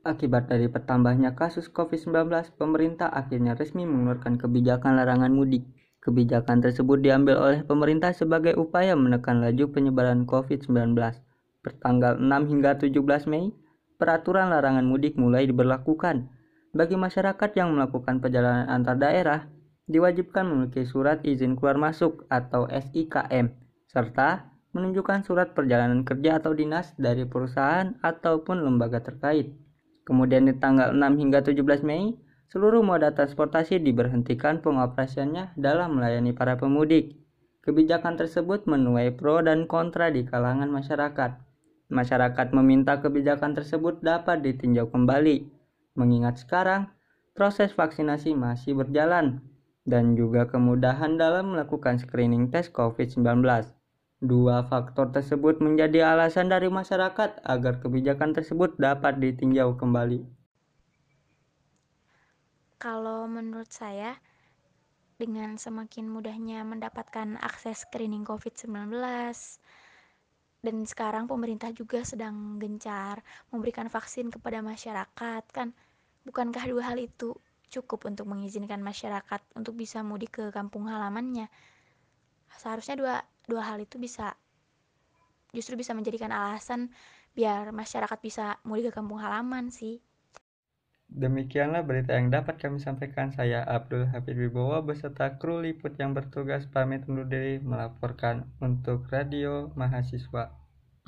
Akibat dari pertambahnya kasus COVID-19, pemerintah akhirnya resmi mengeluarkan kebijakan larangan mudik. Kebijakan tersebut diambil oleh pemerintah sebagai upaya menekan laju penyebaran COVID-19. Pertanggal 6 hingga 17 Mei, peraturan larangan mudik mulai diberlakukan. Bagi masyarakat yang melakukan perjalanan antar daerah, diwajibkan memiliki surat izin keluar masuk atau SIKM, serta menunjukkan surat perjalanan kerja atau dinas dari perusahaan ataupun lembaga terkait. Kemudian di tanggal 6 hingga 17 Mei, seluruh moda transportasi diberhentikan pengoperasiannya dalam melayani para pemudik. Kebijakan tersebut menuai pro dan kontra di kalangan masyarakat. Masyarakat meminta kebijakan tersebut dapat ditinjau kembali, mengingat sekarang proses vaksinasi masih berjalan dan juga kemudahan dalam melakukan screening tes COVID-19. Dua faktor tersebut menjadi alasan dari masyarakat agar kebijakan tersebut dapat ditinjau kembali. Kalau menurut saya, dengan semakin mudahnya mendapatkan akses screening COVID-19, dan sekarang pemerintah juga sedang gencar memberikan vaksin kepada masyarakat, kan? Bukankah dua hal itu cukup untuk mengizinkan masyarakat untuk bisa mudik ke kampung halamannya? Seharusnya dua dua hal itu bisa justru bisa menjadikan alasan biar masyarakat bisa mudik ke kampung halaman sih. Demikianlah berita yang dapat kami sampaikan. Saya Abdul Hafid Wibowo beserta kru liput yang bertugas pamit undur diri melaporkan untuk Radio Mahasiswa.